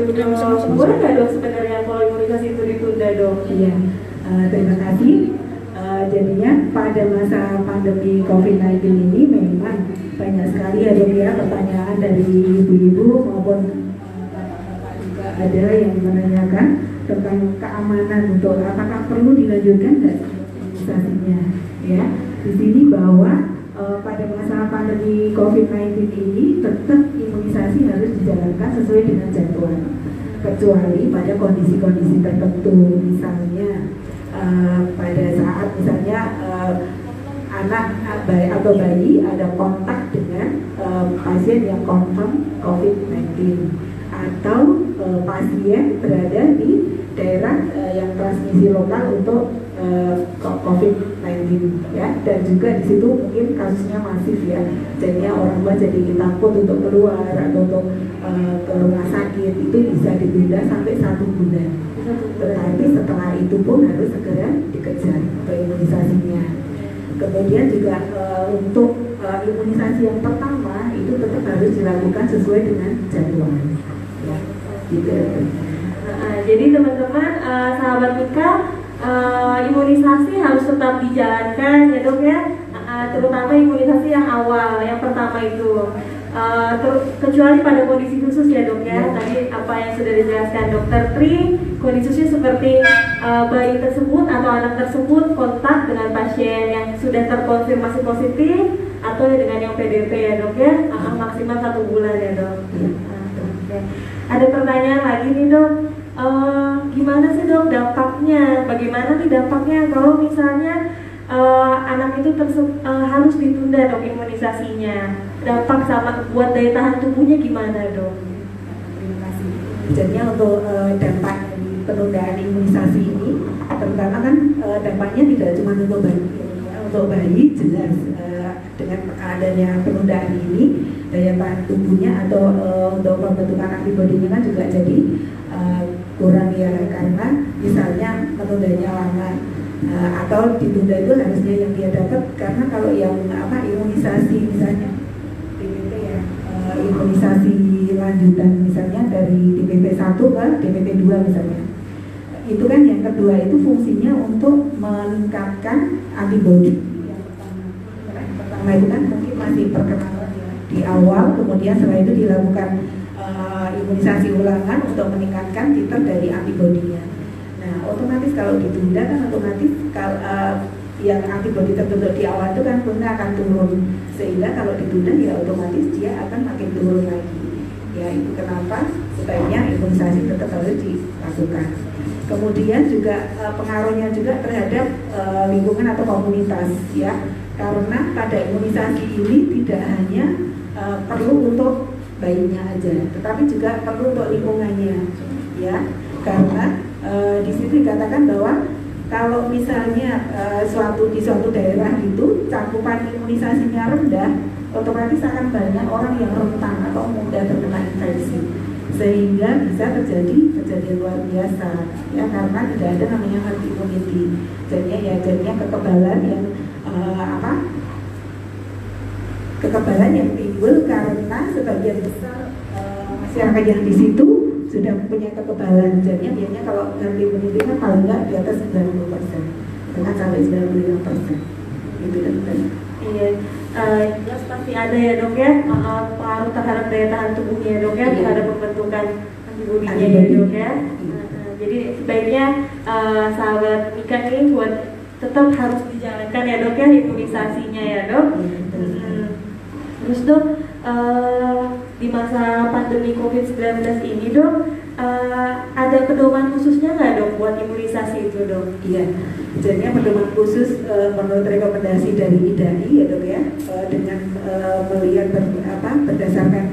gitu dok. Boleh nggak dok sebenarnya kalau imunisasi itu ditunda dok? Iya, uh, terima kasih. Uh, jadinya pada masa pandemi COVID-19 ini memang banyak sekali ya dok ya pertanyaan dari ibu-ibu maupun bapak-bapak juga ada yang menanyakan tentang keamanan untuk apakah perlu dilanjutkan nggak imunisasinya ya di sini bahwa uh, pada masa pandemi COVID-19 ini tetap imunisasi harus dijalankan sesuai dengan jadwal. Kecuali pada kondisi-kondisi tertentu misalnya uh, pada saat misalnya uh, anak bayi atau bayi ada kontak dengan uh, pasien yang confirm COVID-19 atau uh, pasien berada di daerah uh, yang transmisi lokal untuk COVID-19 ya. Dan juga di situ mungkin kasusnya masif ya. Jadinya orang tua jadi takut untuk keluar atau untuk uh, ke rumah sakit. Itu bisa ditunda sampai satu bulan. Tetapi setelah itu pun harus segera dikejar untuk imunisasinya. Kemudian juga uh, untuk uh, imunisasi yang pertama itu tetap harus dilakukan sesuai dengan jadwal. Ya gitu. Nah, jadi teman-teman uh, sahabat Mika uh, imunisasi harus tetap dijalankan ya dok ya. Uh, terutama imunisasi yang awal yang pertama itu. Uh, kecuali pada kondisi khusus ya dok ya. Tadi apa yang sudah dijelaskan dokter Tri kondisi khususnya seperti uh, bayi tersebut atau anak tersebut kontak dengan pasien yang sudah terkonfirmasi positif atau dengan yang PDP ya dok ya. Uh, maksimal satu bulan ya dok. Uh, okay. ada pertanyaan lagi nih dok? Uh, gimana sih dok dampaknya? Bagaimana nih dampaknya kalau misalnya uh, anak itu uh, harus ditunda dok imunisasinya? Dampak sama buat daya tahan tubuhnya gimana dok? Terima kasih. Jadinya untuk uh, dampak penundaan imunisasi ini, terutama kan uh, dampaknya tidak cuma untuk bayi, untuk bayi jelas uh, dengan adanya penundaan ini daya tahan tubuhnya atau uh, untuk pembentukan antibodinya kan juga jadi uh, kurang karena misalnya menundanya lama uh, atau ditunda itu harusnya yang dia dapat. Karena kalau yang apa imunisasi misalnya DPP ya uh, imunisasi lanjutan misalnya dari DPP 1 ke DPP 2 misalnya. Itu kan yang kedua itu fungsinya untuk meningkatkan antibodi yang pertama yang pertama itu kan mungkin masih perkenalan ya, di awal kemudian setelah itu dilakukan imunisasi ulangan untuk meningkatkan titer dari antibodinya. Nah, otomatis kalau ditunda kan otomatis kalau uh, yang antibodi terbentuk di awal itu kan pun akan turun sehingga kalau ditunda ya otomatis dia akan makin turun lagi. Ya itu kenapa sebaiknya imunisasi tetap harus dilakukan. Kemudian juga uh, pengaruhnya juga terhadap uh, lingkungan atau komunitas ya karena pada imunisasi ini tidak hanya uh, perlu untuk bayinya aja, tetapi juga perlu untuk lingkungannya, ya, karena e, di situ dikatakan bahwa kalau misalnya e, suatu di suatu daerah itu cakupan imunisasinya rendah, otomatis akan banyak orang yang rentan atau mudah terkena infeksi, sehingga bisa terjadi kejadian luar biasa, ya karena tidak ada namanya herd immunity, jadinya ya jadinya kekebalan yang e, apa kekebalan yang timbul karena sebagian besar uh, masyarakat yang di situ sudah punya kekebalan. Jadinya biasanya kalau nanti immunity kan paling nggak di atas 90 persen, dengan sampai 95 persen. Itu kan. Iya, uh, jelas pasti ada ya dok ya uh, pengaruh terhadap daya tahan tubuhnya dok ya iya. terhadap pembentukan antibodinya ya dok ya. Uh, jadi sebaiknya uh, sahabat Mika nih buat tetap harus dijalankan ya dok ya imunisasinya ya dok. Iya, Terus dok, uh, di masa pandemi COVID-19 ini dok, uh, ada pedoman khususnya nggak dok buat imunisasi itu dok? Iya, jadinya pedoman khusus uh, menurut rekomendasi dari IDAI ya dok ya, dengan melihat ber, apa, berdasarkan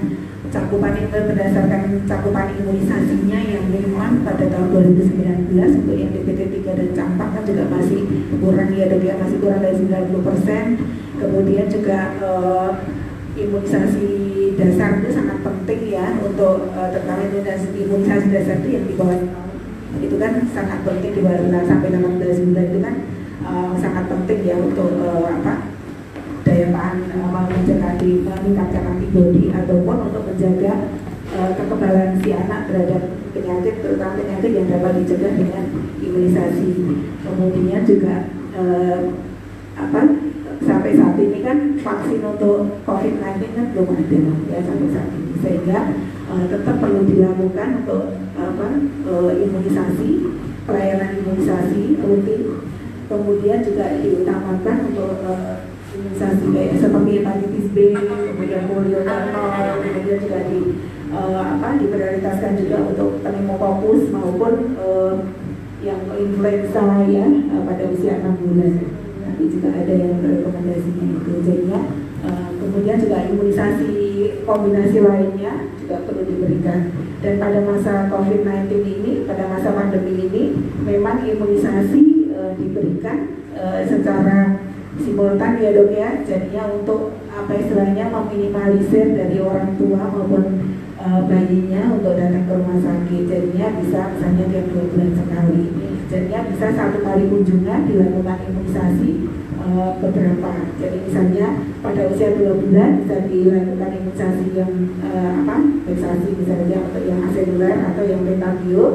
cakupan berdasarkan cakupan imunisasinya yang memang pada tahun 2019 untuk yang DPT 3 dan campak kan juga masih kurang ya dok ya masih kurang dari 90 persen kemudian juga imunisasi dasar itu sangat penting ya untuk uh, terutama imunisasi, imunisasi dasar itu yang di bawah itu kan sangat penting di bawah sampai 18 bulan itu kan uh, sangat penting ya untuk uh, apa daya tahan uh, mencegah meningkatkan antibodi ataupun untuk menjaga uh, kekebalan si anak terhadap penyakit terutama penyakit yang dapat dicegah dengan imunisasi. Kemudian juga uh, apa sampai saat ini kan vaksin untuk COVID-19 kan belum ada ya sampai saat ini. Sehingga uh, tetap perlu dilakukan untuk apa uh, imunisasi pelayanan imunisasi rutin. Kemudian juga diutamakan untuk uh, imunisasi kayak seperti hepatitis B kemudian polio kemudian juga di uh, apa diprioritaskan juga untuk pneumokokus maupun uh, yang influenza ya uh, pada usia 6 bulan. Nanti juga ada yang rekomendasinya itu. Jadinya uh, kemudian juga imunisasi kombinasi lainnya juga perlu diberikan. Dan pada masa COVID-19 ini, pada masa pandemi ini, memang imunisasi uh, diberikan uh, secara simultan ya dok ya. Jadinya untuk apa istilahnya meminimalisir dari orang tua maupun uh, bayinya untuk datang ke rumah sakit jadinya bisa misalnya tiap dua bulan sekali. Jadinya bisa satu kali kunjungan dilakukan imunisasi uh, beberapa. Jadi misalnya pada usia dua bulan bisa dilakukan imunisasi yang uh, apa imunisasi misalnya untuk yang aseluler atau yang petabio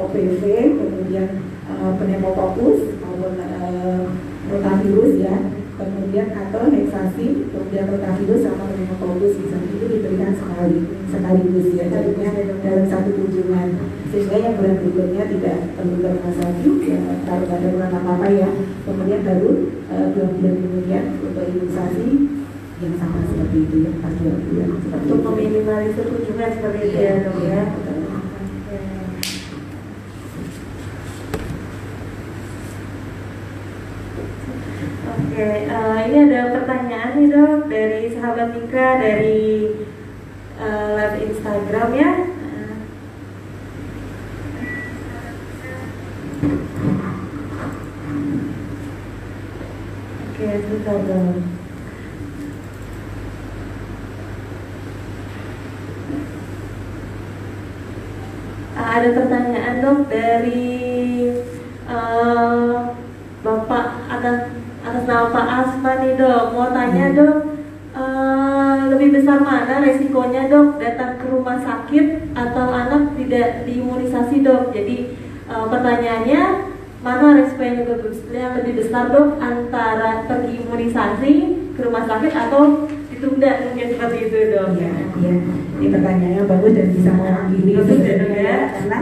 OPV kemudian uh, pneumococcus maupun uh, rotavirus ya kemudian atau heksasi, kemudian rotavirus sama pneumococcus bisa itu diberikan sekali sekaligus ya jadinya dalam satu kunjungan. Sehingga yang bulan berikutnya tidak perlu ke rumah sakit ya kalau ada bulan apa apa ya. Kemudian baru uh, dua bulan kemudian untuk imunisasi yang sama seperti itu ya pas dua bulan. Untuk meminimalisir kunjungan seperti itu ya dok ya, Oke, uh, ini ada pertanyaan nih dok dari sahabat Nika dari uh, live Instagram ya. Oke, sebentar dong. Uh, ada pertanyaan dok dari uh, nama Pak Asma nih dok. Mau tanya hmm. dok uh, lebih besar mana resikonya dok? Datang ke rumah sakit atau anak tidak diimunisasi dok? Jadi uh, pertanyaannya mana resiko yang lebih besar dok antara pergi imunisasi ke rumah sakit atau ditunda mungkin seperti itu dok? Ya ya ini pertanyaannya bagus dan bisa mewakili itu ya karena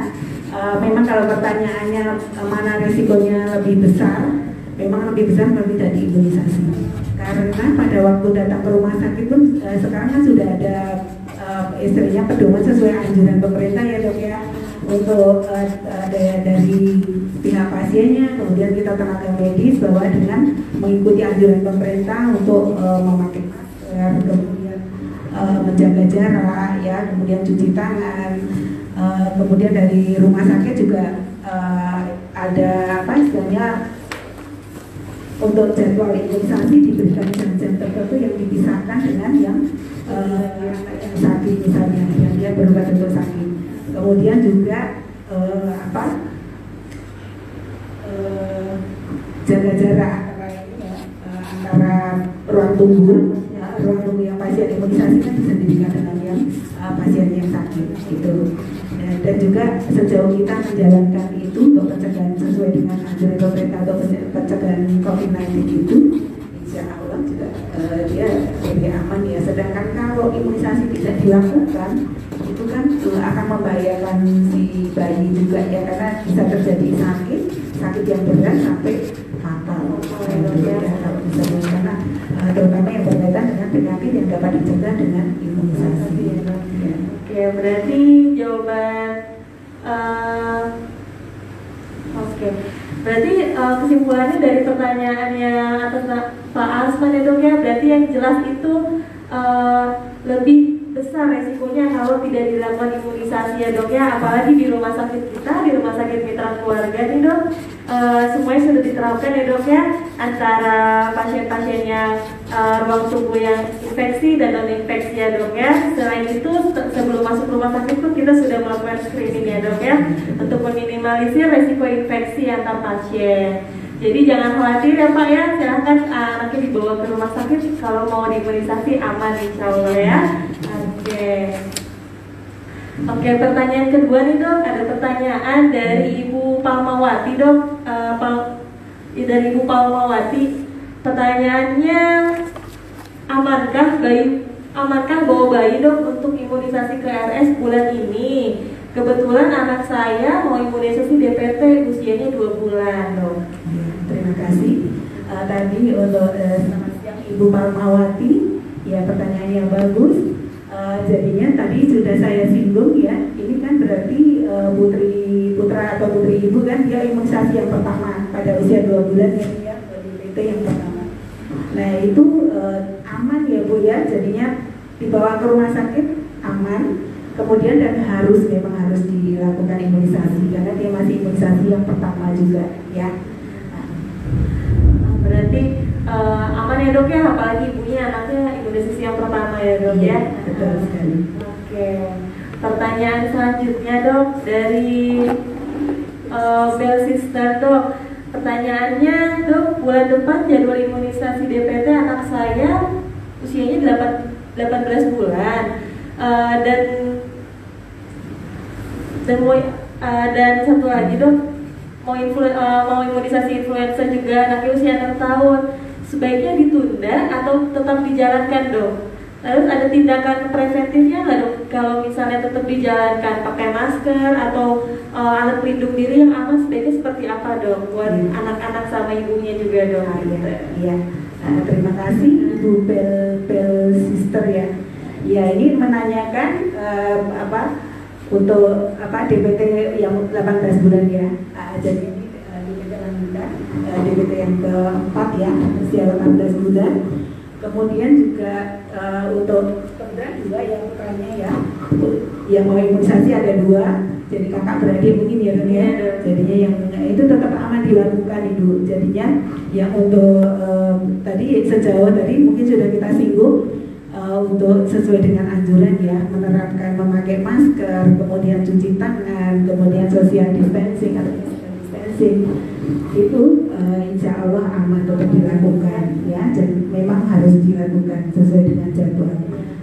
uh, memang kalau pertanyaannya mana resikonya lebih besar memang lebih besar kalau tidak diimunisasi. Karena pada waktu datang ke rumah sakit pun uh, sekarang kan sudah ada uh, istilahnya pedoman sesuai anjuran pemerintah ya dok ya untuk uh, ada dari pihak pasiennya, kemudian kita tenaga medis bahwa dengan mengikuti anjuran pemerintah untuk memakai masker, kemudian uh, menjaga jarak, ya, kemudian cuci tangan, kemudian dari rumah sakit juga ada apa istilahnya untuk jadwal imunisasi diberikan jam-jam tertentu yang dipisahkan dengan yang uh, yang, yang misalnya yang dia berobat untuk sakit. Kemudian juga uh, apa uh, jaga jarak antara ruang tunggu ya, ruang tunggu yang pasien imunisasi kan bisa diberikan dengan yang uh, pasien yang sakit gitu. Dan juga sejauh kita menjalankan itu untuk pencegahan sesuai dengan anjuran pemerintah atau pencegahan COVID-19 itu insya Allah juga uh, dia lebih aman ya. Sedangkan kalau imunisasi tidak dilakukan itu kan uh, akan membahayakan si bayi juga ya karena bisa terjadi sakit sakit yang berat sampai fatal. Ya, kalau bisa karena terutama yang berkaitan dengan penyakit yang dapat dicegah dengan imunisasi. Oke, berarti jawaban uh, oke. Okay. Berarti uh, kesimpulannya dari pertanyaannya atas Pak Asman itu ya, berarti yang jelas itu uh, lebih besar resikonya kalau tidak dilakukan imunisasi ya dok ya, apalagi di rumah sakit kita, di rumah sakit mitra keluarga nih dok. Uh, semuanya sudah diterapkan ya dok ya antara pasien-pasien yang uh, ruang tunggu yang infeksi dan non infeksi ya dok ya. Selain itu sebelum masuk rumah sakit pun kita sudah melakukan screening ya dok ya untuk meminimalisir resiko infeksi antar pasien. Jadi jangan khawatir ya Pak ya, silahkan uh, nanti dibawa ke rumah sakit. Kalau mau diimunisasi aman insya Allah ya. Oke. Oke, pertanyaan kedua nih dok, ada pertanyaan dari Ibu Palmawati dok, uh, Pal dari Ibu Palmawati. Pertanyaannya, amankah bayi amankah bawa bayi dok untuk imunisasi KRS bulan ini? Kebetulan anak saya mau imunisasi DPT usianya dua bulan dok. Ya, terima kasih. Uh, tadi untuk uh, selamat siang Ibu Palmawati, ya pertanyaan yang bagus. Uh, jadinya tadi sudah saya singgung ya, ini kan berarti uh, putri putra atau putri ibu kan dia imunisasi yang pertama pada usia dua bulan ya, ya DPT yang pertama. Nah itu uh, aman ya bu ya, jadinya dibawa ke rumah sakit aman, kemudian dan harus memang harus dilakukan imunisasi karena dia masih imunisasi yang pertama juga ya. Nah, berarti uh, aman ya dok ya, apalagi ibunya anaknya imunisasi yang pertama ya dok ya. ya. Betul sekali. Oke, pertanyaan selanjutnya dok dari uh, Bell Sister dok. Pertanyaannya dok, bulan depan jadwal imunisasi DPT anak saya usianya 8, 18 bulan uh, dan dan mau uh, dan satu lagi dok mau influ, uh, mau imunisasi influenza juga anaknya usia 6 tahun sebaiknya ditunda atau tetap dijalankan dok Lalu ada tindakan preventifnya nggak dok? Kalau misalnya tetap dijalankan pakai masker atau uh, alat pelindung diri yang aman sebaiknya seperti apa dok? Buat iya. anak-anak hmm. sama ibunya juga dok. Ah, iya. iya. Nah, terima kasih Ibu Bel Bel Sister ya. Ya ini menanyakan uh, apa untuk apa DPT yang 18 bulan ya. Uh, jadi uh, DPT yang keempat ya usia 18 bulan Kemudian juga uh, untuk kemudian juga yang bertanya ya, yang mau imunisasi ada dua, jadi kakak beradik mungkin ya dunia ya. Jadinya yang itu tetap aman dilakukan itu. Jadinya yang untuk um, tadi sejauh tadi mungkin sudah kita singgung uh, untuk sesuai dengan anjuran ya menerapkan memakai masker, kemudian cuci tangan, kemudian social distancing atau distancing itu uh, insya Allah aman untuk dilakukan ya. Dan memang harus dilakukan sesuai dengan jadwal.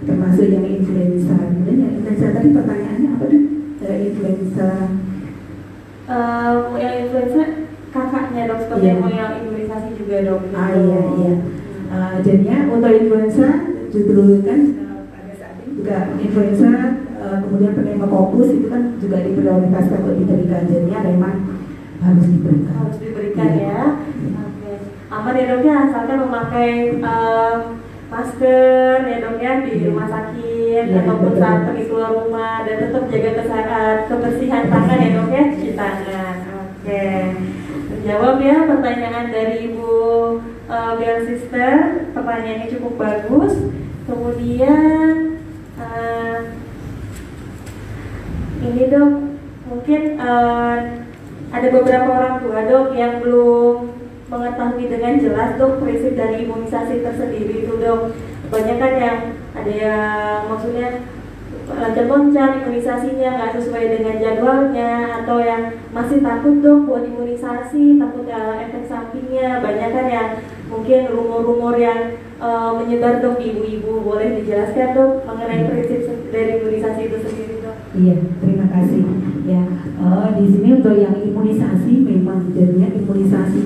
Termasuk yang influenza. Kemudian yang influenza tadi pertanyaannya apa tuh uh, influenza. Uh, yang influenza kakaknya dok? Seperti yeah. yang imunisasi juga dok. Ah iya iya. Uh, jadinya untuk influenza justru kan uh, pada saat ini juga influenza uh, kemudian pneumococcus itu kan juga diprioritaskan untuk diberikan. Jadinya memang harus diberikan. Harus diberikan ya. ya. Oke. Aman ya dok ya, asalkan memakai uh, masker ya dok ya di ya. rumah sakit ya, ataupun betul. saat pergi keluar rumah dan tetap jaga kesehatan kebersihan tangan ya dok ya cuci tangan. Oke. Terjawab ya pertanyaan dari Ibu uh, Biar Sister. Pertanyaannya cukup bagus. Kemudian uh, ini dok mungkin uh, ada beberapa orang tua dok yang belum mengetahui dengan jelas dok prinsip dari imunisasi tersendiri itu dok. Banyak kan yang ada yang maksudnya loncat-loncat imunisasinya nggak sesuai dengan jadwalnya atau yang masih takut dok buat imunisasi takut uh, efek sampingnya. Banyak kan yang mungkin rumor-rumor yang uh, menyebar dok ibu-ibu. Boleh dijelaskan dok mengenai prinsip dari imunisasi itu sendiri dok? Iya terima kasih. Ya uh, di sini untuk yang imunisasi memang jadinya imunisasi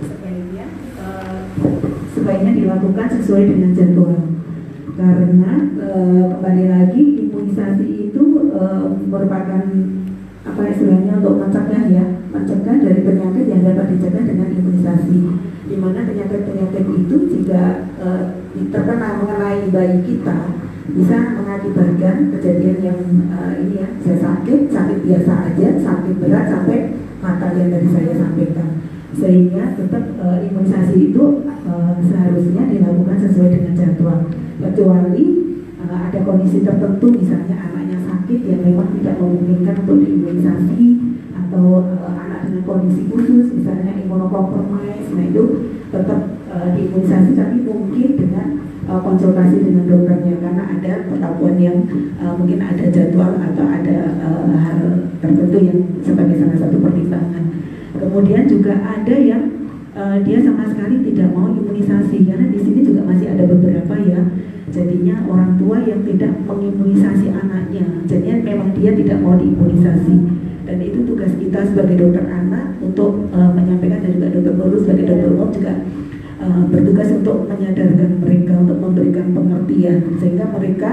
sebaiknya uh, sebaiknya dilakukan sesuai dengan jadwal. Karena uh, kembali lagi imunisasi itu uh, merupakan apa istilahnya untuk mencegah ya mencegah dari penyakit yang dapat dicegah dengan imunisasi. Di mana penyakit-penyakit itu jika terkena mengenai bayi kita bisa mengakibatkan kejadian yang uh, ini ya bisa sakit sakit biasa aja sakit berat sampai mata yang tadi saya sampaikan. Sehingga tetap uh, imunisasi itu uh, seharusnya dilakukan sesuai dengan jadwal. Kecuali uh, ada kondisi tertentu misalnya anaknya sakit yang memang tidak memungkinkan untuk diimunisasi atau uh, anak dengan kondisi khusus misalnya imunokompromis nah itu tetap uh, diimunisasi tapi mungkin dengan uh, konsultasi dengan dokternya karena ada perlakuan yang uh, mungkin ada jadwal atau ada uh, hal tertentu yang sebagai salah satu pertimbangan. Kemudian juga ada yang uh, dia sama sekali tidak mau imunisasi karena di sini juga masih ada beberapa ya jadinya orang tua yang tidak mengimunisasi anaknya jadinya memang dia tidak mau diimunisasi dan itu tugas kita sebagai dokter anak untuk uh, menyampaikan dan juga dokter lulus sebagai dokter umum juga uh, bertugas untuk menyadarkan mereka untuk memberikan pengertian sehingga mereka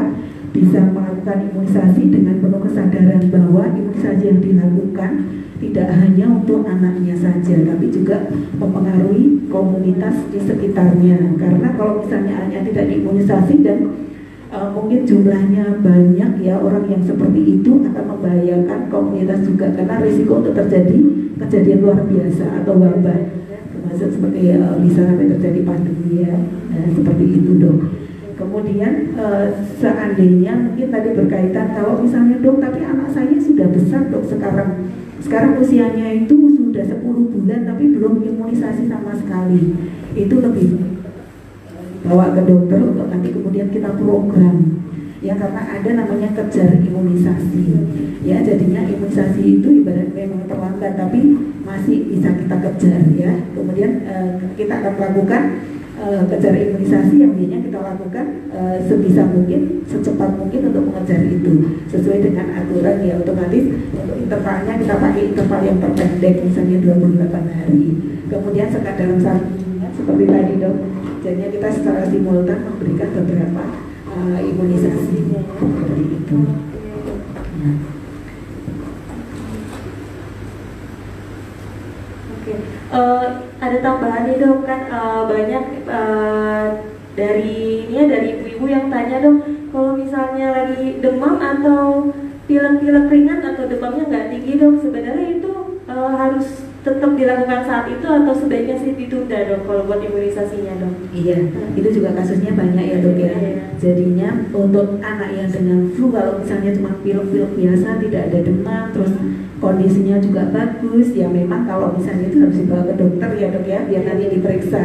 bisa melakukan imunisasi dengan penuh kesadaran bahwa imunisasi yang dilakukan tidak hanya untuk anaknya saja tapi juga mempengaruhi komunitas di sekitarnya. Karena kalau misalnya anaknya tidak diimunisasi dan uh, mungkin jumlahnya banyak ya orang yang seperti itu akan membahayakan komunitas juga karena risiko untuk terjadi kejadian luar biasa atau wabah termasuk seperti uh, bisa sampai terjadi pandemi ya nah, seperti itu dong Kemudian uh, seandainya mungkin tadi berkaitan kalau misalnya dok tapi anak saya sudah besar dok sekarang. Sekarang usianya itu sudah 10 bulan tapi belum imunisasi sama sekali. Itu lebih bawa ke dokter untuk nanti kemudian kita program ya karena ada namanya kejar imunisasi. Ya jadinya imunisasi itu ibarat memang terlambat tapi masih bisa kita kejar ya. Kemudian uh, kita akan melakukan uh, kejar imunisasi yang biasanya kita lakukan uh, sebisa mungkin secepat mungkin untuk mengejar itu. Sesuai dengan aturan ya otomatis untuk intervalnya kita pakai interval yang terpendek misalnya 28 hari. Kemudian sekat dalam satu seperti tadi dok jadinya kita secara simultan memberikan beberapa uh, imunisasi seperti itu nah. uh, ada tambahan nih dok kan uh, banyak uh, dari ini ya dari ibu-ibu yang tanya dok kalau misalnya lagi demam atau pilek-pilek ringan atau demamnya nggak tinggi dok sebenarnya itu uh, harus tetap dilakukan saat itu atau sebaiknya sih ditunda dok kalau buat imunisasinya dok? Iya, hmm. itu juga kasusnya banyak ya dok ya. Iya. Jadinya untuk anak yang dengan flu kalau misalnya cuma pilek-pilek biasa tidak ada demam terus kondisinya juga bagus. Ya memang kalau misalnya itu harus dibawa ke dokter ya dok ya biar nanti diperiksa.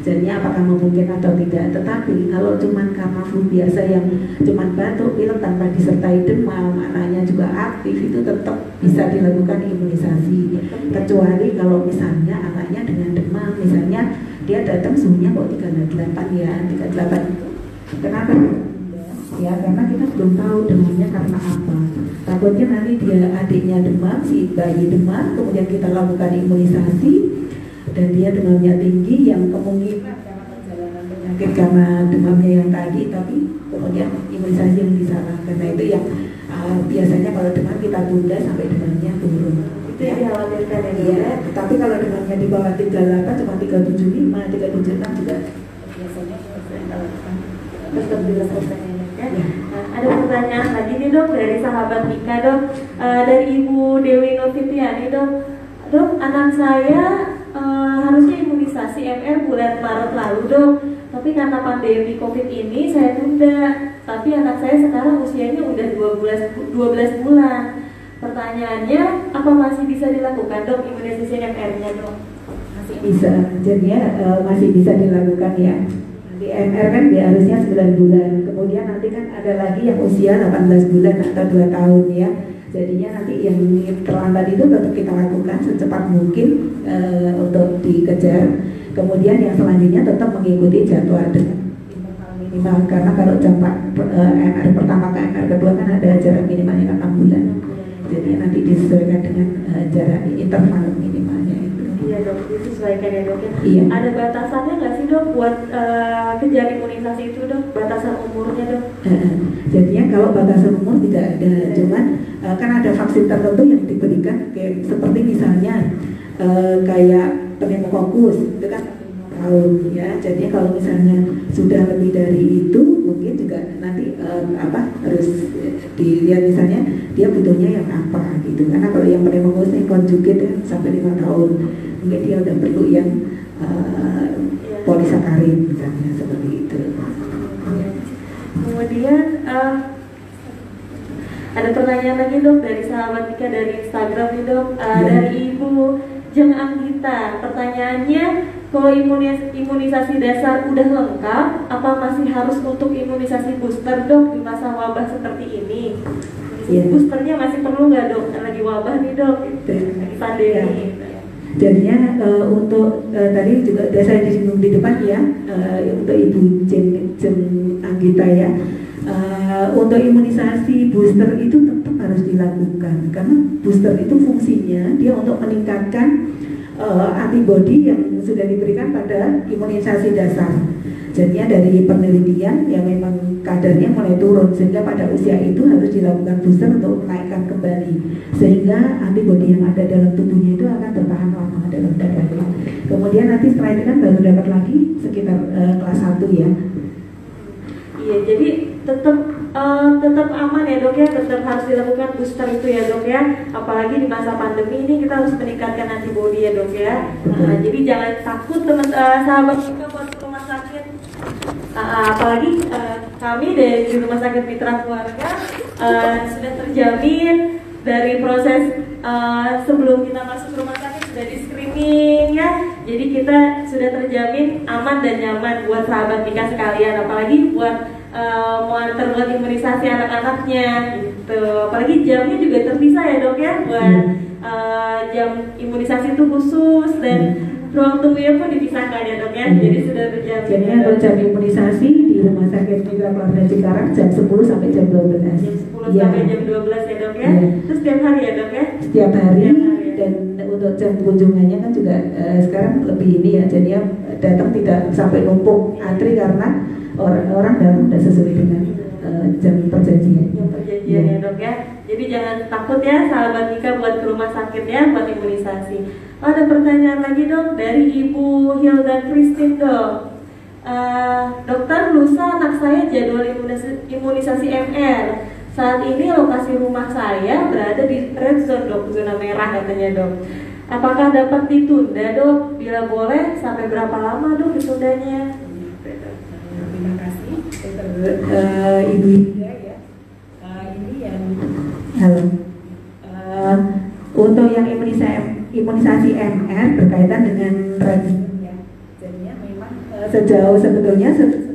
Jadinya apakah memungkinkan atau tidak. Tetapi kalau cuma karena flu biasa yang cuma batuk pilek tanpa disertai demam anaknya juga aktif itu tetap bisa dilakukan imunisasi. Kecuali kalau misalnya anaknya dengan demam. Misalnya dia datang suhunya kok 38 ya 38 kenapa ya karena kita belum tahu demamnya karena apa. Takutnya nanti dia adiknya demam si bayi demam kemudian kita lakukan imunisasi dan dia demamnya tinggi yang kemungkinan karena perjalanan penyakit karena demamnya yang tadi tapi kemudian imunisasi yang disalahkan. Nah itu yang uh, biasanya kalau demam kita tunda sampai demamnya turun. Itu ya. dikhawatirkan ya, ya? tapi kalau demamnya di bawah 38 cuma 375 376 juga biasanya tetap dilakukan Nah, ada pertanyaan lagi nih dok dari sahabat Mika dok, uh, dari Ibu Dewi Novitiani dok, dok anak saya uh, harusnya imunisasi MR bulan Maret lalu dok, tapi karena pandemi COVID ini saya tunda, tapi anak saya sekarang usianya udah 12 12 bulan. Pertanyaannya, apa masih bisa dilakukan dok imunisasi MR-nya dok? Masih bisa, jadinya uh, masih bisa dilakukan ya di MR kan harusnya 9 bulan. Kemudian nanti kan ada lagi yang usia 18 bulan atau 2 tahun ya. Jadinya nanti yang terlambat itu tetap kita lakukan secepat mungkin uh, untuk dikejar. Kemudian yang selanjutnya tetap mengikuti jadwal dengan minimal karena kalau jangka uh, MR pertama ke MR kedua kan ada jarak minimalnya 6 bulan. Jadi nanti disesuaikan dengan uh, jarak interval minimalnya Dok, disesuaikan ya dok ya. Iya. Ada batasannya nggak sih dok buat uh, kejar imunisasi itu dok? Batasan umurnya dok? Uh, jadinya kalau batasan umur tidak ada, cuman uh, kan ada vaksin tertentu yang diberikan kayak seperti misalnya uh, kayak pneumokokus itu kan tahun ya. Jadi kalau misalnya sudah lebih dari itu mungkin juga nanti uh, apa harus dilihat misalnya dia butuhnya yang apa gitu. Karena kalau yang pneumokokus ini konjugat ya, sampai lima tahun mungkin dia udah perlu yang uh, polisakarin misalnya seperti itu. Kemudian uh, ada pertanyaan lagi dok dari sahabat Tika dari Instagram nih dok uh, ya. dari Ibu Jeng Anggita. Pertanyaannya kalau imunis imunisasi dasar udah lengkap, apa masih harus untuk imunisasi booster dok di masa wabah seperti ini? Ya. Boosternya masih perlu nggak dok? Lagi wabah nih dok, lagi pandemi. Ya. Jadinya uh, untuk uh, tadi juga sudah saya disinggung di depan ya uh, untuk Ibu Jen, Jen Anggita ya uh, untuk imunisasi booster itu tetap harus dilakukan karena booster itu fungsinya dia untuk meningkatkan uh, antibodi yang sudah diberikan pada imunisasi dasar. Jadinya dari penelitian yang memang kadarnya mulai turun sehingga pada usia itu harus dilakukan booster untuk menaikkan kembali sehingga antibodi yang ada dalam tubuhnya itu akan bertahan lama dalam badannya. Kemudian nanti setelah itu kan baru dapat lagi sekitar uh, kelas 1 ya. Iya, jadi tetap uh, tetap aman ya dok ya, tetap harus dilakukan booster itu ya dok ya. Apalagi di masa pandemi ini kita harus meningkatkan antibodi ya dok ya. Uh, jadi jangan takut teman uh, sahabat kita buat uh, apalagi uh, kami dari rumah sakit Mitra Keluarga uh, sudah terjamin dari proses uh, sebelum kita masuk rumah sakit sudah di screening ya. Jadi kita sudah terjamin aman dan nyaman buat sahabat Mika sekalian apalagi buat uh, mau antar buat imunisasi anak-anaknya gitu. Apalagi jamnya juga terpisah ya dok ya buat uh, jam imunisasi itu khusus dan ruang tunggunya pun dipisahkan ya dok ya hmm. jadi sudah berjalan jadi untuk jam imunisasi di rumah sakit Mitra Keluarga Cikarang jam 10 sampai jam 12 jam 10 ya. sampai jam 12 ya dok ya, ya. terus setiap hari ya dok ya setiap hari, setiap hari ya. dan untuk jam kunjungannya kan juga uh, sekarang lebih ini ya jadi datang tidak sampai numpuk antri karena orang-orang datang sudah sesuai dengan uh, jam perjanjian jam perjanjian ya. ya dok ya jadi jangan takut ya sahabat Nika buat ke rumah sakit ya buat imunisasi ada pertanyaan lagi dok dari Ibu Hilda Christine dok. Uh, dokter lusa anak saya jadwal imunisasi, imunisasi MR. Saat ini lokasi rumah saya berada di red zone dok, zona merah katanya dok. Apakah dapat ditunda dok? Bila boleh, sampai berapa lama dok ditundanya? Terima kasih, uh, Ibu Hilda ya. Uh, ini yang halo. Uh, untuk yang imunisasi imunisasi MR berkaitan dengan racun ya. Jadinya memang uh, sejauh sebetulnya se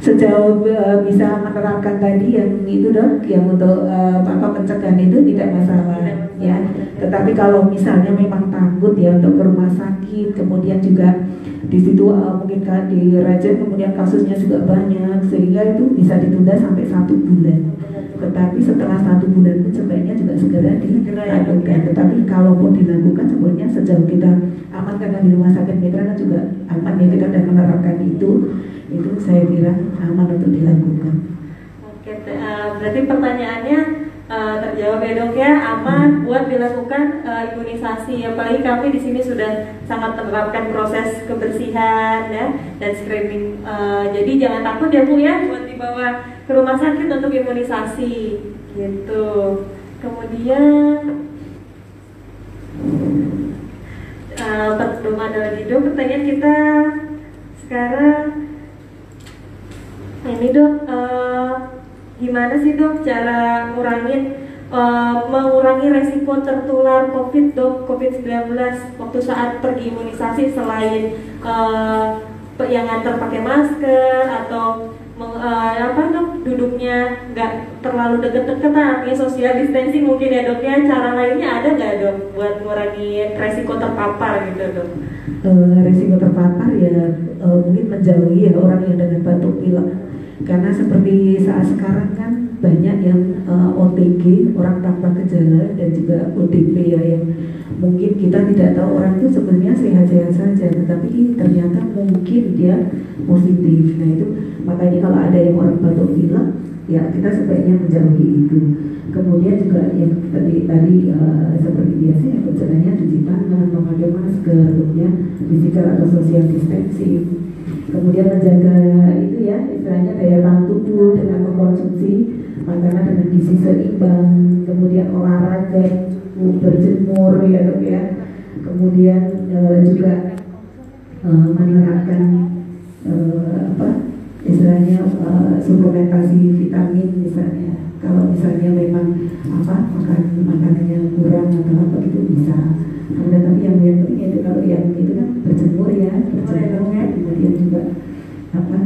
sejauh uh, bisa menerapkan tadi yang itu dok yang untuk uh, apa pencegahan itu tidak masalah ya. Tetapi kalau misalnya memang takut ya untuk ke rumah sakit kemudian juga di situ uh, mungkin di rajin kemudian kasusnya juga banyak sehingga itu bisa ditunda sampai satu bulan tetapi setelah satu bulan pun sebaiknya juga segera dilakukan. Tetapi kalaupun dilakukan sebenarnya sejauh kita aman karena di rumah sakit mitra kan juga aman ya kita sudah menerapkan itu, itu saya kira aman untuk dilakukan. Oke, uh, berarti pertanyaannya uh, terjawab ya dok ya. Aman buat dilakukan uh, imunisasi. Apalagi kami di sini sudah sangat menerapkan proses kebersihan ya dan screening. Uh, jadi jangan takut ya bu ya buat dibawa ke rumah sakit untuk imunisasi. Gitu. Kemudian belum ada lagi dok pertanyaan kita sekarang ini dok uh, gimana sih dok cara ngurangin uh, mengurangi resiko tertular COVID dok? COVID-19 waktu saat pergi imunisasi selain uh, yang nganter pakai masker atau uh, apa dok duduknya nggak terlalu deket-deket artinya social distancing mungkin ya dok. Ya cara lainnya ada nggak dok buat mengurangi resiko terpapar gitu dok? Uh, resiko terpapar ya uh, mungkin menjauhi ya orang yang dengan batuk pilek. Karena seperti saat sekarang kan banyak yang uh, OTG orang tanpa gejala dan juga ODP ya yang mungkin kita tidak tahu orang itu sebenarnya sehat-sehat saja. Tetapi ternyata mungkin dia positif. Nah itu makanya kalau ada yang orang batuk pilek ya kita sebaiknya menjauhi itu. Kemudian juga yang tadi tadi uh, seperti biasa ya gejalanya cuci tangan memakai masker kemudian physical atau social distancing. Kemudian menjaga itu ya istilahnya daya tahan tubuh dengan mengkonsumsi makanan dengan gizi seimbang. Kemudian olahraga berjemur ya dok ya. Kemudian e, juga e, menerapkan e, apa istilahnya e, suplementasi vitamin misalnya. Kalau misalnya memang apa makan makanannya kurang atau apa itu bisa. Ada tapi yang yang penting itu kalau yang itu kan berjemur ya berjemur kemudian juga apa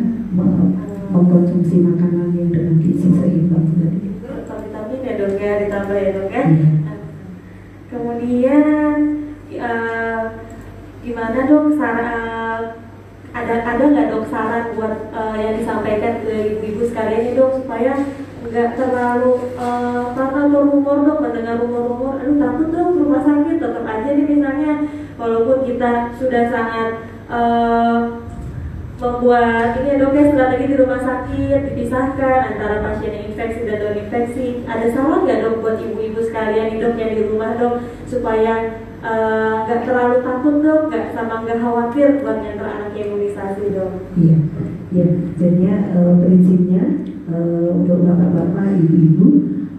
mengkonsumsi makanan yang dengan gizi seimbang tadi. Vitamin ya dok ya ditambah ya dok ya. Kemudian uh, gimana dok saran ada ada nggak dok saran buat uh, yang disampaikan ke ibu-ibu sekalian ini dok supaya nggak terlalu uh, karena rumor dok mendengar rumor-rumor aduh takut dok rumah sakit tetap aja nih misalnya. Walaupun kita sudah sangat uh, membuat ini ya dok ya strategi di rumah sakit dipisahkan antara pasien yang infeksi dan non infeksi ada salah nggak dok buat ibu-ibu sekalian dok yang di rumah dok supaya nggak uh, terlalu takut dok nggak sama nggak khawatir buat nyantar anak imunisasi dok iya iya. Jadinya uh, prinsipnya uh, untuk bapak-bapak ibu-ibu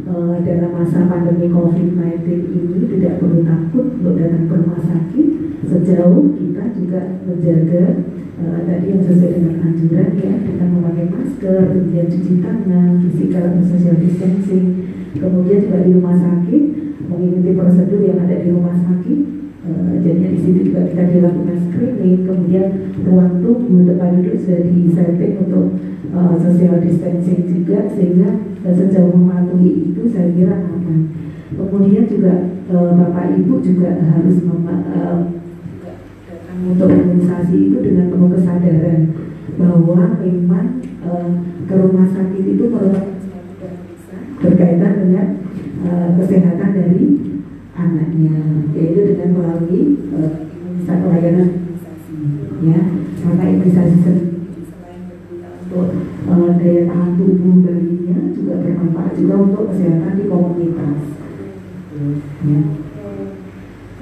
uh, dalam masa pandemi COVID-19 ini tidak perlu takut untuk datang ke rumah sakit. Sejauh kita juga menjaga uh, tadi yang sesuai dengan anjuran ya kita memakai masker, kemudian cuci tangan, physical social distancing, kemudian juga di rumah sakit mengikuti prosedur yang ada di rumah sakit. Uh, jadi di situ juga kita dilakukan screening, kemudian ruang tunggu tempat duduk sudah di setting untuk uh, social distancing juga sehingga uh, sejauh mematuhi itu saya kira aman. Kemudian juga uh, bapak ibu juga harus uh, untuk imunisasi itu dengan penuh kesadaran bahwa memang uh, ke rumah sakit itu merupakan berkaitan dengan uh, kesehatan dari anaknya yaitu dengan melalui uh, layanan imunisasi ya karena imunisasi selain untuk uh, daya tahan tubuh bayinya juga bermanfaat juga untuk kesehatan di komunitas ya.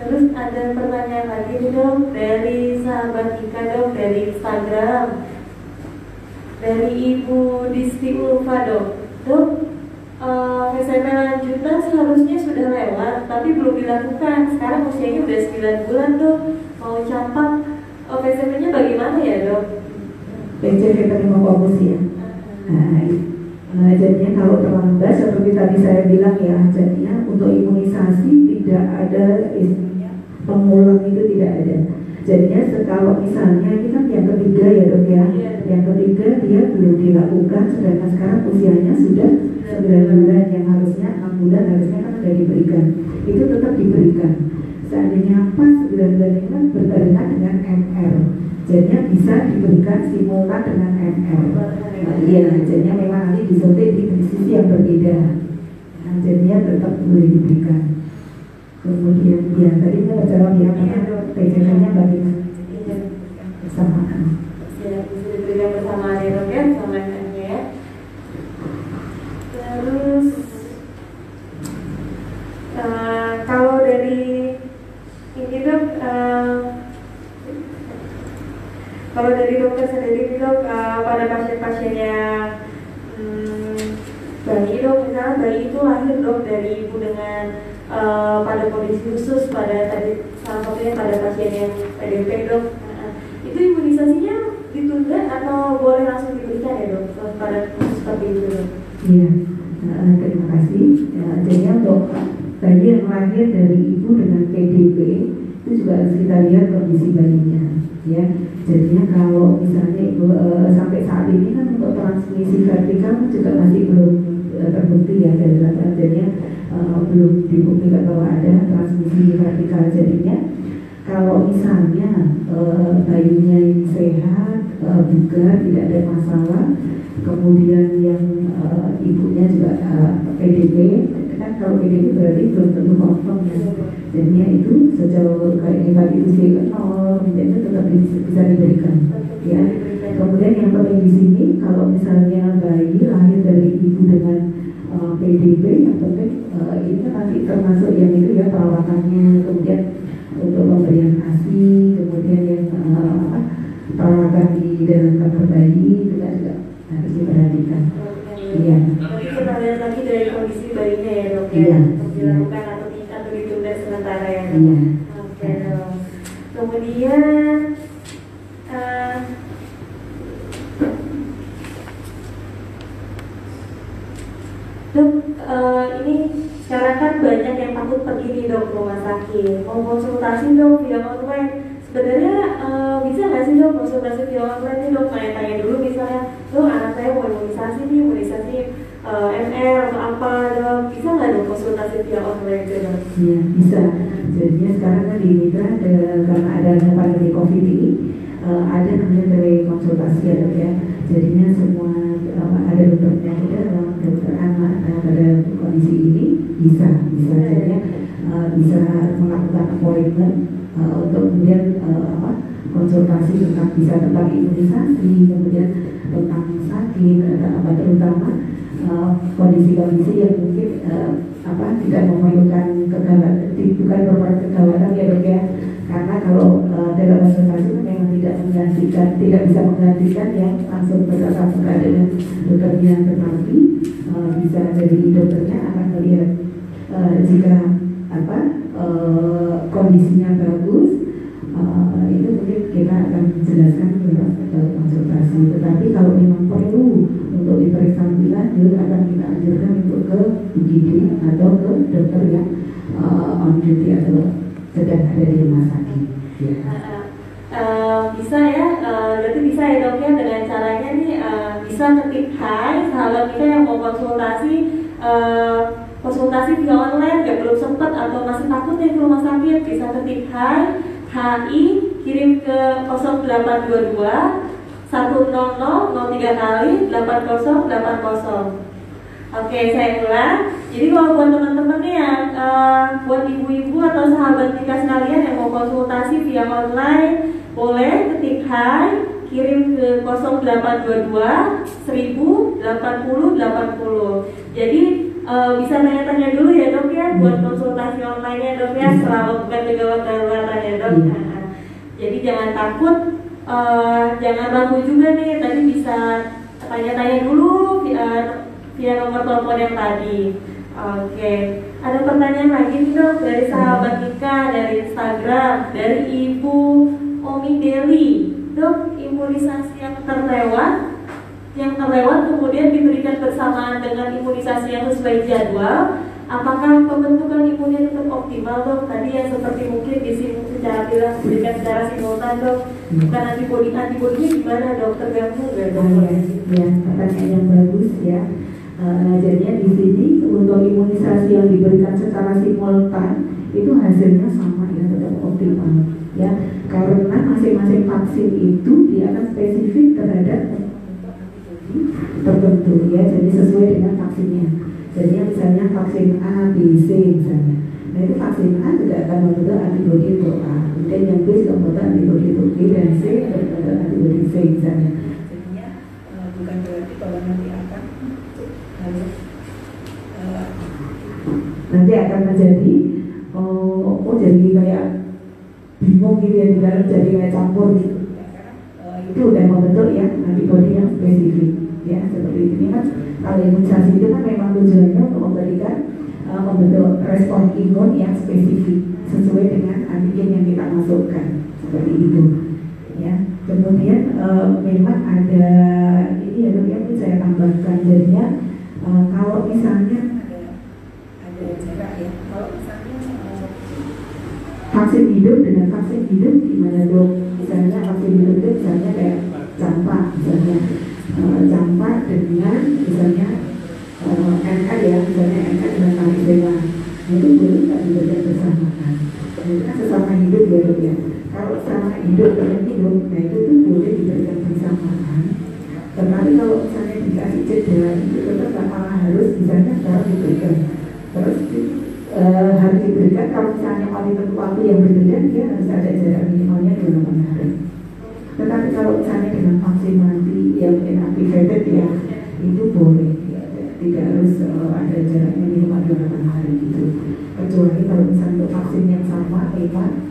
Terus ada pertanyaan lagi nih dok dari sahabat Ika dok dari Instagram dari Ibu Disti Ulfa dok. Dok, uh, eh, SMP lanjutan seharusnya sudah lewat tapi belum dilakukan. Sekarang usianya udah 9 bulan dok. Mau campak uh, eh, SMP-nya bagaimana ya dok? PCV fokus ya. Nah, Nah, jadinya kalau terlambat seperti tadi saya bilang ya, jadinya untuk imunisasi tidak ada pengulang itu tidak ada. Jadinya kalau misalnya ini kan yang ketiga ya dok ya, iya. yang ketiga dia belum dilakukan, sedangkan sekarang usianya sudah 9 bulan yang harusnya 6 bulan harusnya kan sudah diberikan, itu tetap diberikan. Seandainya pas 9 bulan ini kan berbarengan dengan MR, jadinya bisa diberikan simultan dengan MR. Nah, iya, jadinya memang nanti disuntik di sisi yang berbeda. Nah, jadinya tetap boleh diberikan kemudian ya tadi kita jawab ya karena PJK-nya bagaimana bersamaan ya bisa diberikan bersamaan ya dok ya bersamaan ya terus uh, kalau dari ini dok uh, kalau dari dokter sendiri dok uh, pada pasien-pasien yang hmm, bayi dok misalnya bayi itu lahir dok dari ibu dengan uh, khusus pada tadi salah satunya pada pasien yang PDP dok uh, itu imunisasinya ditunda atau boleh langsung diberikan ya dok pada seperti itu dok? Iya, uh, terima kasih. Ya, jadi untuk bayi yang lahir dari ibu dengan PDP itu juga harus kita lihat kondisi bayinya ya jadinya kalau misalnya ibu uh, sampai saat ini kan untuk transmisi vertikal juga masih belum uh, terbukti ya dari jadinya uh, belum dibuktikan bahwa ada transmisi vertikal jadinya kalau misalnya uh, bayinya yang sehat, uh, bugar, tidak ada masalah, kemudian yang uh, ibunya juga uh, PDP, kan kalau PDP berarti belum tentu confirm ya. Jadinya itu sejauh kayak hepatitis B nol, itu tetap bisa diberikan. Ya. Kemudian yang penting di sini, kalau misalnya bayi lahir dari ibu dengan uh, PDB yang penting uh, ini kan nanti termasuk yang itu ya perawatannya kemudian untuk pemberian asi kemudian yang uh, apa perawatan di dalam kamar bayi juga juga harus diperhatikan. Iya. Kita lihat lagi dari kondisi bayinya ya dok ya. Iya. Dilakukan atau tidak atau ditunda sementara ya dok. Iya. Oke dok. Kemudian uh, Dok, uh, ini sekarang kan banyak yang dok rumah sakit, mau konsultasi dok via online. Sebenarnya uh, bisa nggak sih dok konsultasi via online nih dok? Tanya-tanya dulu misalnya, dok anak saya mau imunisasi nih, imunisasi uh, MR atau apa dok bisa nggak dok konsultasi via online itu dok? Iya bisa. Jadinya sekarang kan di Mitra karena ada pandemi COVID ini uh, ada namanya telekonsultasi ya dok ya. Jadinya semua uh, ada dokternya ada dokter anak uh, pada kondisi ini bisa bisa jadinya uh, bisa melakukan appointment uh, untuk kemudian uh, apa konsultasi tentang bisa tentang imunisasi kemudian tentang sakit apa terutama kondisi-kondisi uh, yang mungkin uh, apa tidak memerlukan kegawalan bukan merupakan kegawalan ya dok ya. Karena kalau uh, konsultasi memang tidak menggantikan tidak bisa menggantikan yang langsung bertatap muka dengan dokternya tetapi uh, bisa dari dokternya akan melihat uh, jika apa uh, kondisinya bagus uh, itu mungkin kita akan jelaskan lewat konsultasi tetapi kalau memang perlu untuk diperiksa lebih lanjut akan kita anjurkan untuk ke UGD atau ke dokter yang uh, on duty atau sedang ada di rumah sakit. Ya. Uh, bisa ya, uh, berarti bisa ya dok ya dengan caranya nih uh, bisa ketik hai sahabat kita yang mau konsultasi uh, konsultasi via online gak belum sempat atau masih takut nih ke rumah sakit bisa ketik hai HI kirim ke 0822 100 kali 8080 Oke, saya ulang. Jadi kalau buat teman-teman nih yang uh, buat ibu-ibu atau sahabat kita sekalian yang mau konsultasi via online, boleh ketik hai, kirim ke 0822 1080 80. Jadi uh, bisa tanya-tanya dulu ya dok ya buat konsultasi online ya dok ya selama bukan kegawat darurat ya dok. Nah, jadi jangan takut uh, jangan ragu juga nih tadi bisa tanya-tanya dulu via, via nomor telepon yang tadi oke okay. ada pertanyaan lagi nih dok dari sahabat Nika dari Instagram dari Ibu Omi Deli dok imunisasi yang terlewat yang terlewat kemudian diberikan bersamaan dengan imunisasi yang sesuai jadwal apakah pembentukan imunnya tetap optimal dok? Tadi yang seperti mungkin disinggung secara bilang berikan secara simultan dok, bukan antibodi antibodinya gimana dok? Terganggu nggak dok? Oh, ya, ya, pertanyaan yang bagus ya. Uh, jadinya di sini untuk imunisasi yang diberikan secara simultan itu hasilnya sama ya tetap optimal ya karena masing-masing vaksin itu dia akan spesifik terhadap tertentu ya jadi sesuai dengan vaksinnya jadi misalnya vaksin A, B, C misalnya. Nah itu vaksin A juga akan membentuk antibodi untuk A, kemudian yang B juga membentuk antibodi untuk B dan C membentuk antibodi C misalnya. Jadinya uh, bukan berarti kalau nanti akan uh, nanti akan menjadi oh, oh jadi kayak bingung gitu ya tidak jadi kayak campur gitu. Uh, itu udah membentuk ya antibodi yang spesifik ya seperti ini kan kalau imunisasi itu kan memang tujuannya untuk memberikan uh, membentuk respon imun yang spesifik sesuai dengan antigen yang kita masukkan. Seperti itu. Ya kemudian uh, memang ada ini ya dok yang saya tambahkan jadinya uh, kalau misalnya ada ya kalau misalnya vaksin hidup dengan vaksin hidup gimana dok? Misalnya vaksin hidup itu misalnya kayak campak misalnya campak dengan misalnya uh, NK ya misalnya NK dengan kaligrama itu boleh nggak diberikan bersamaan nah, kan sesama hidup ya dok ya. Kalau sama hidup dengan hidup nah itu tuh boleh diberikan bersamaan tetapi kalau misalnya dikasih jeda itu tetap malah harus misalnya sekarang diberikan. Terus uh, harus diberikan kalau misalnya waktu yang berbeda dia harus ada jarak minimalnya 28 hari. Tetapi kalau misalnya dengan vaksin mati yang inactivated ya itu boleh ya, uh, ada jaraknya minimal 28 hari gitu. Kecuali kalau misalnya untuk vaksin yang sama memang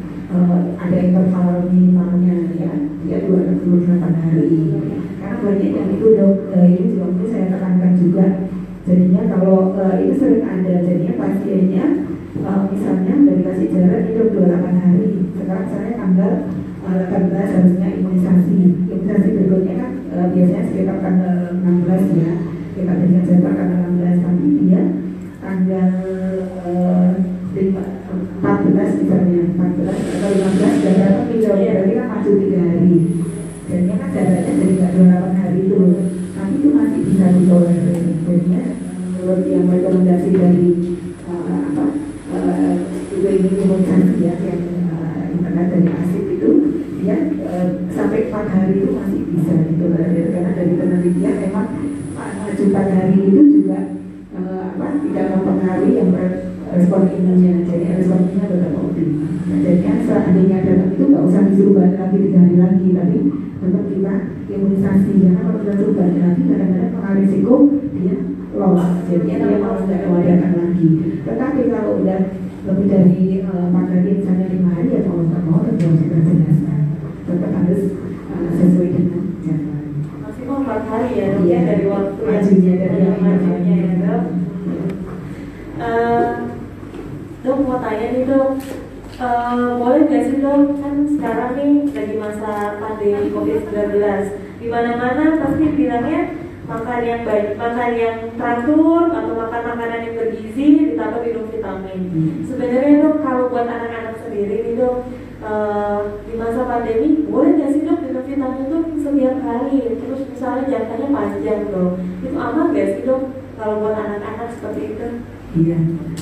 sekolah menurut yang rekomendasi dari uh, apa uh, UPI Komunitas ya yang uh, internet dari asik itu ya uh, sampai empat hari itu masih bisa gitu karena dari penelitian memang baik, makan yang teratur atau makan makanan yang bergizi ditambah minum vitamin. Hmm. Sebenarnya dok kalau buat anak-anak sendiri nih dok uh, di masa pandemi boleh nggak sih dok minum vitamin tuh setiap hari terus misalnya jangkanya panjang dok itu aman nggak sih dok kalau buat anak-anak seperti itu? Iya,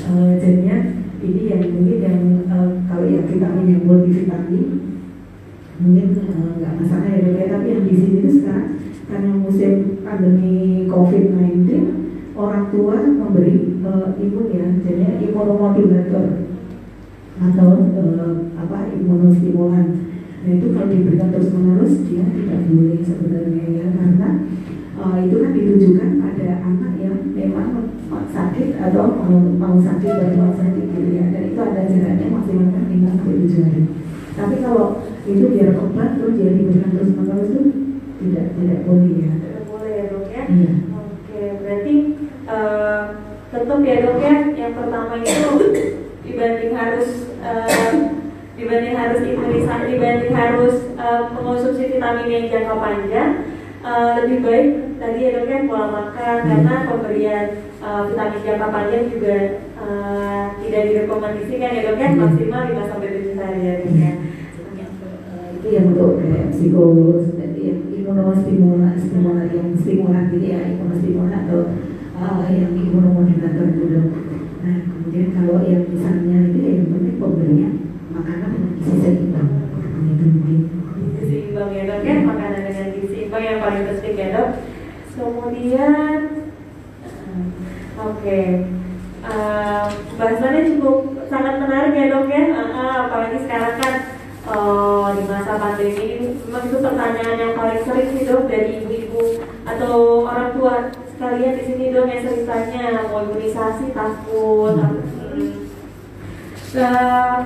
uh, jadinya ini yang mungkin yang uh, kalau yang vitamin yang multivitamin mungkin nggak uh, masalah ya dok ya tapi yang di sini itu sekarang karena musim pandemi COVID-19 orang tua memberi uh, imun ya jadi imunomodulator atau uh, apa imunostimulan. Nah itu kalau diberikan terus menerus dia tidak boleh sebenarnya ya karena uh, itu kan ditujukan pada anak yang memang sakit atau mau, mau sakit dan mau sakit gitu ya. Dan itu ada jaraknya maksimal kan 5 sampai 7 hari. Tapi kalau itu biar obat terus dia diberikan terus menerus itu tidak tidak boleh ya tidak boleh ya dok ya iya. oke berarti uh, tetap ya dok ya yang pertama itu dibanding harus uh, dibanding harus imunisasi dibanding harus uh, mengonsumsi vitamin yang jangka panjang uh, lebih baik tadi ya dok ya pola makan hmm. karena pemberian uh, vitamin jangka panjang juga uh, tidak direkomendasikan ya dok ya hmm. maksimal 5 sampai tujuh hari ya dok ya itu yang untuk kayak psikolog imunostimulan stimulan yang stimulan gitu ya imunostimulan atau uh, yang imunomodulator dulu. Nah kemudian kalau yang misalnya itu ya yang penting pemberian makanan dengan gizi seimbang. Itu mungkin gizi seimbang ya dok ya? Makanan dengan gizi seimbang yang paling penting ya dok. Kemudian uh, oke. Okay. uh, bahasannya cukup sangat menarik ya dok ya? Uh, uh, apalagi sekarang kan uh, di masa pandemi ini. Memang itu pertanyaan yang paling sering sih dok dari ibu-ibu atau orang tua. Sekalian di sini dong yang sering tanya mau imunisasi takut hmm. uh,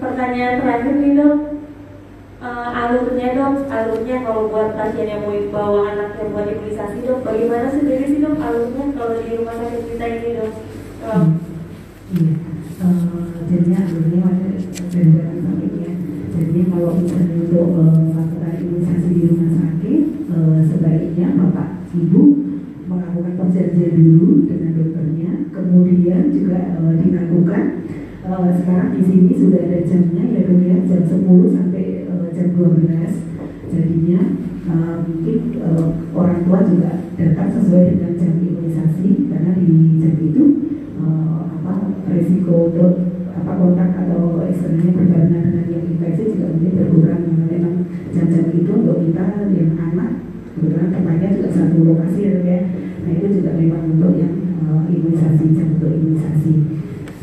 pertanyaan terakhir nih dok. Uh, alurnya dok alurnya kalau buat pasien yang mau bawa anak yang buat imunisasi dok bagaimana sendiri sih dok alurnya kalau di rumah sakit kita ini dok? Uh, Iya, uh, jadinya alurnya dari jadi kalau misalnya untuk uh, melakukan imunisasi di rumah sakit, uh, sebaiknya bapak ibu melakukan perjanjian dulu dengan dokternya, kemudian juga uh, dilakukan sekarang di sini sudah ada jamnya ya ya jam 10 sampai jam 12 jadinya mungkin orang tua juga datang sesuai dengan jam imunisasi karena di jam itu apa resiko untuk apa kontak atau istilahnya berbarengan dengan yang infeksi juga mungkin berkurang karena memang jam-jam itu untuk kita yang anak kebetulan satu lokasi ya ya. Nah itu juga memang untuk yang uh, imunisasi untuk imunisasi.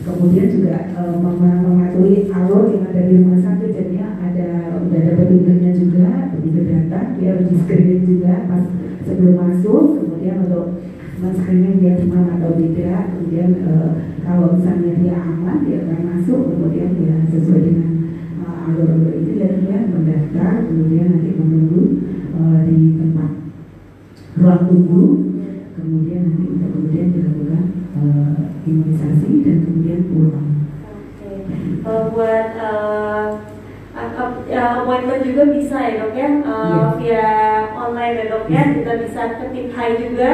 Kemudian juga uh, mematuhi alur yang ada di rumah sakit jadinya ada udah ada petunjuknya juga petunjuk data dia harus di juga pas sebelum masuk. Kemudian untuk men-screening dia cuma atau tidak kemudian uh, kalau misalnya dia aman dia akan masuk kemudian dia sesuai dengan alur-alur itu dia dia mendaftar kemudian nanti menunggu uh, di ruang tunggu kemudian nanti untuk kemudian dilakukan uh, imunisasi dan kemudian pulang. Oke. Uh, buat uh, appointment juga bisa ya dok ya? Uh, yeah. via online ya dok ya? Kita bisa ketik hai juga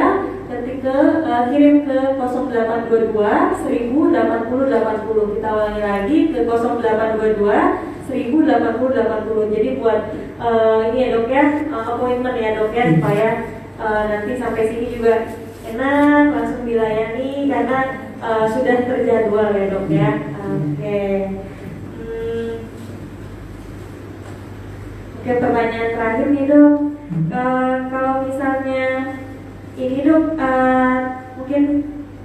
ketik ke uh, kirim ke 0822 1080 80 kita ulangi lagi ke 0822 1080 80 jadi buat uh, ini ya dok ya? Uh, appointment ya dok ya? Supaya uh, nanti sampai sini juga enak langsung dilayani karena uh, sudah terjadwal ya dok ya uh, Oke. Hmm. Oke, pertanyaan terakhir nih dok. Eh, kalau misalnya ini dok, eh, mungkin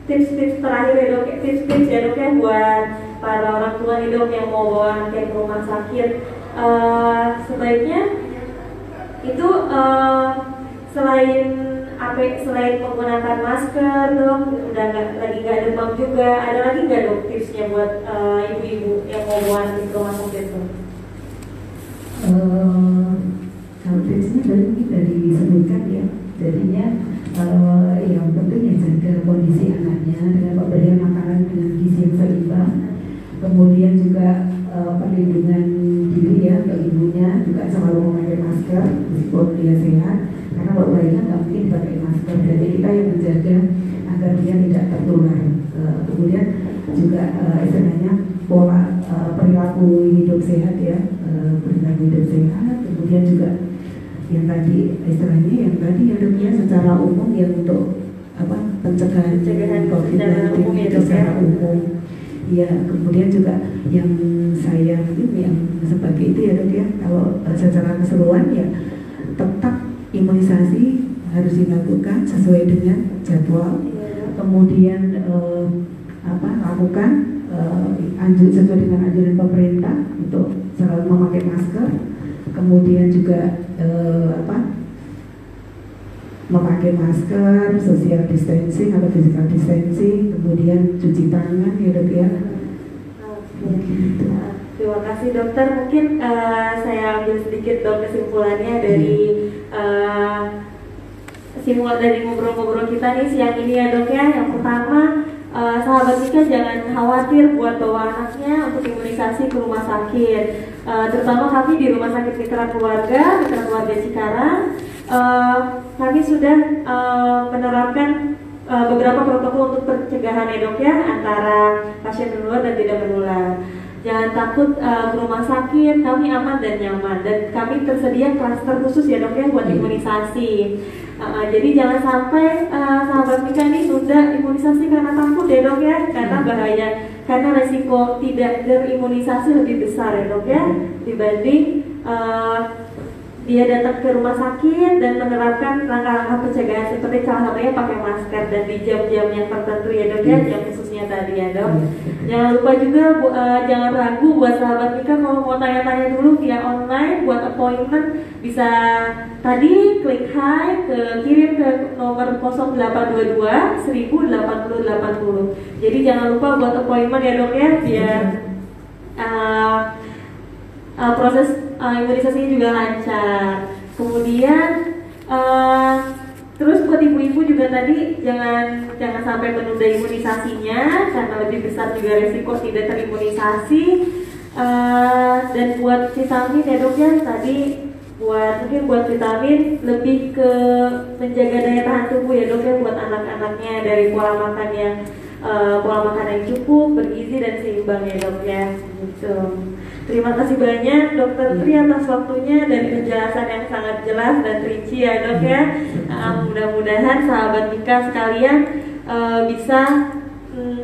tips-tips terakhir ya dok, tips-tips ya dok ya buat para orang tua nih dok yang mau bawa anaknya ke rumah sakit. Eh, sebaiknya itu eh, selain apa selain menggunakan masker dok udah nggak lagi nggak demam juga. Ada lagi nggak dok tipsnya buat eh, ibu-ibu yang mau ke rumah sakit tuh Eh, kalau tipsnya tadi kita disebutkan ya jadinya eh, yang penting ya jaga kondisi anaknya dengan pemberian makanan dengan gizi yang seimbang. Kemudian juga eh, perlindungan diri ya ke ibunya juga selalu memakai masker meskipun dia sehat karena kalau bayinya nggak mungkin masker jadi kita yang menjaga agar dia tidak tertular. Eh, kemudian juga eh, istilahnya pola eh, perilaku hidup sehat ya eh, perilaku hidup sehat. Kemudian juga yang tadi istilahnya yang tadi ya dok ya secara umum yang untuk apa pencegahan Pencegahan COVID-19 umum ya, itu ya. secara umum. Ya kemudian juga yang saya mungkin yang sebagai itu ya dok ya. Kalau secara keseluruhan ya tetap imunisasi harus dilakukan sesuai dengan jadwal. Kemudian eh, apa lakukan eh, anjur sesuai dengan anjuran pemerintah untuk selalu memakai masker. Kemudian juga eh, apa memakai masker social distancing atau physical distancing. Kemudian cuci tangan ya dok ya. Terima kasih dokter. Mungkin eh, saya ambil sedikit dok kesimpulannya dari eh, simul dari ngobrol-ngobrol kita nih siang ini ya dok ya. Yang pertama eh, sahabat Mika jangan khawatir buat bawa anaknya untuk imunisasi ke rumah sakit. Eh, terutama kami di rumah sakit Mitra Keluarga, Mitra Keluarga Cikarang, eh, kami sudah eh, menerapkan uh, beberapa protokol untuk pencegahan ya dok ya antara pasien menular dan tidak menular. Jangan takut uh, ke rumah sakit, kami aman dan nyaman dan kami tersedia klaster khusus ya dok ya buat imunisasi. Uh, jadi jangan sampai uh, sahabat Mika ini tunda imunisasi karena takut ya dok ya, karena bahaya, karena resiko tidak terimunisasi lebih besar ya dok ya dibanding uh, dia datang ke rumah sakit dan menerapkan langkah-langkah pencegahan seperti salah satunya pakai masker dan di jam-jam yang tertentu ya dok ya jam khususnya tadi ya dok. Jangan lupa juga bu- eh, jangan ragu buat sahabat Mika kalau mau tanya-tanya dulu via online buat appointment bisa tadi klik hi ke kirim ke nomor 0822 1080 80 jadi jangan lupa buat appointment ya dok ya biar eh, uh, proses uh, imunisasinya juga lancar. Kemudian uh, terus buat ibu-ibu juga tadi jangan jangan sampai menunda imunisasinya karena lebih besar juga resiko tidak terimunisasi. Uh, dan buat vitamin ya dok ya tadi buat mungkin buat vitamin lebih ke menjaga daya tahan tubuh ya dok ya buat anak-anaknya dari pola makan yang uh, pola makan yang cukup bergizi dan seimbang ya dok ya gitu. Terima kasih banyak Dokter Tri atas waktunya dan penjelasan yang sangat jelas dan rinci ya dok ya. Uh, Mudah-mudahan sahabat Mika sekalian uh, bisa mm,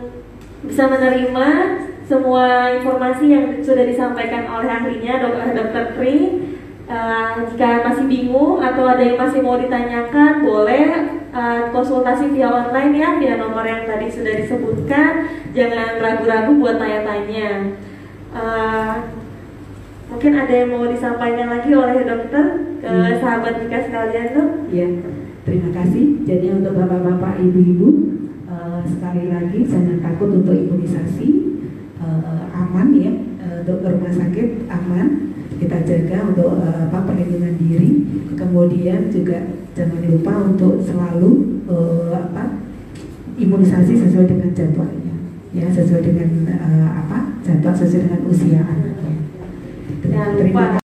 bisa menerima semua informasi yang sudah disampaikan oleh ahlinya dok Dokter Tri. Uh, jika masih bingung atau ada yang masih mau ditanyakan, boleh uh, konsultasi via online ya, via nomor yang tadi sudah disebutkan. Jangan ragu-ragu buat tanya-tanya. Uh, mungkin ada yang mau disampaikan lagi oleh dokter ke Hmm. sahabat Mika sekalian dok? Ya, terima kasih. Jadi untuk bapak-bapak, ibu-ibu, eh, sekali lagi jangan takut untuk imunisasi eh, aman ya, eh, untuk ke rumah sakit aman. Kita jaga untuk eh, apa perlindungan diri. Kemudian juga jangan lupa untuk selalu eh, apa imunisasi sesuai dengan jadwalnya, ya sesuai dengan eh, apa jadwal sesuai dengan usia anaknya. Jangan lupa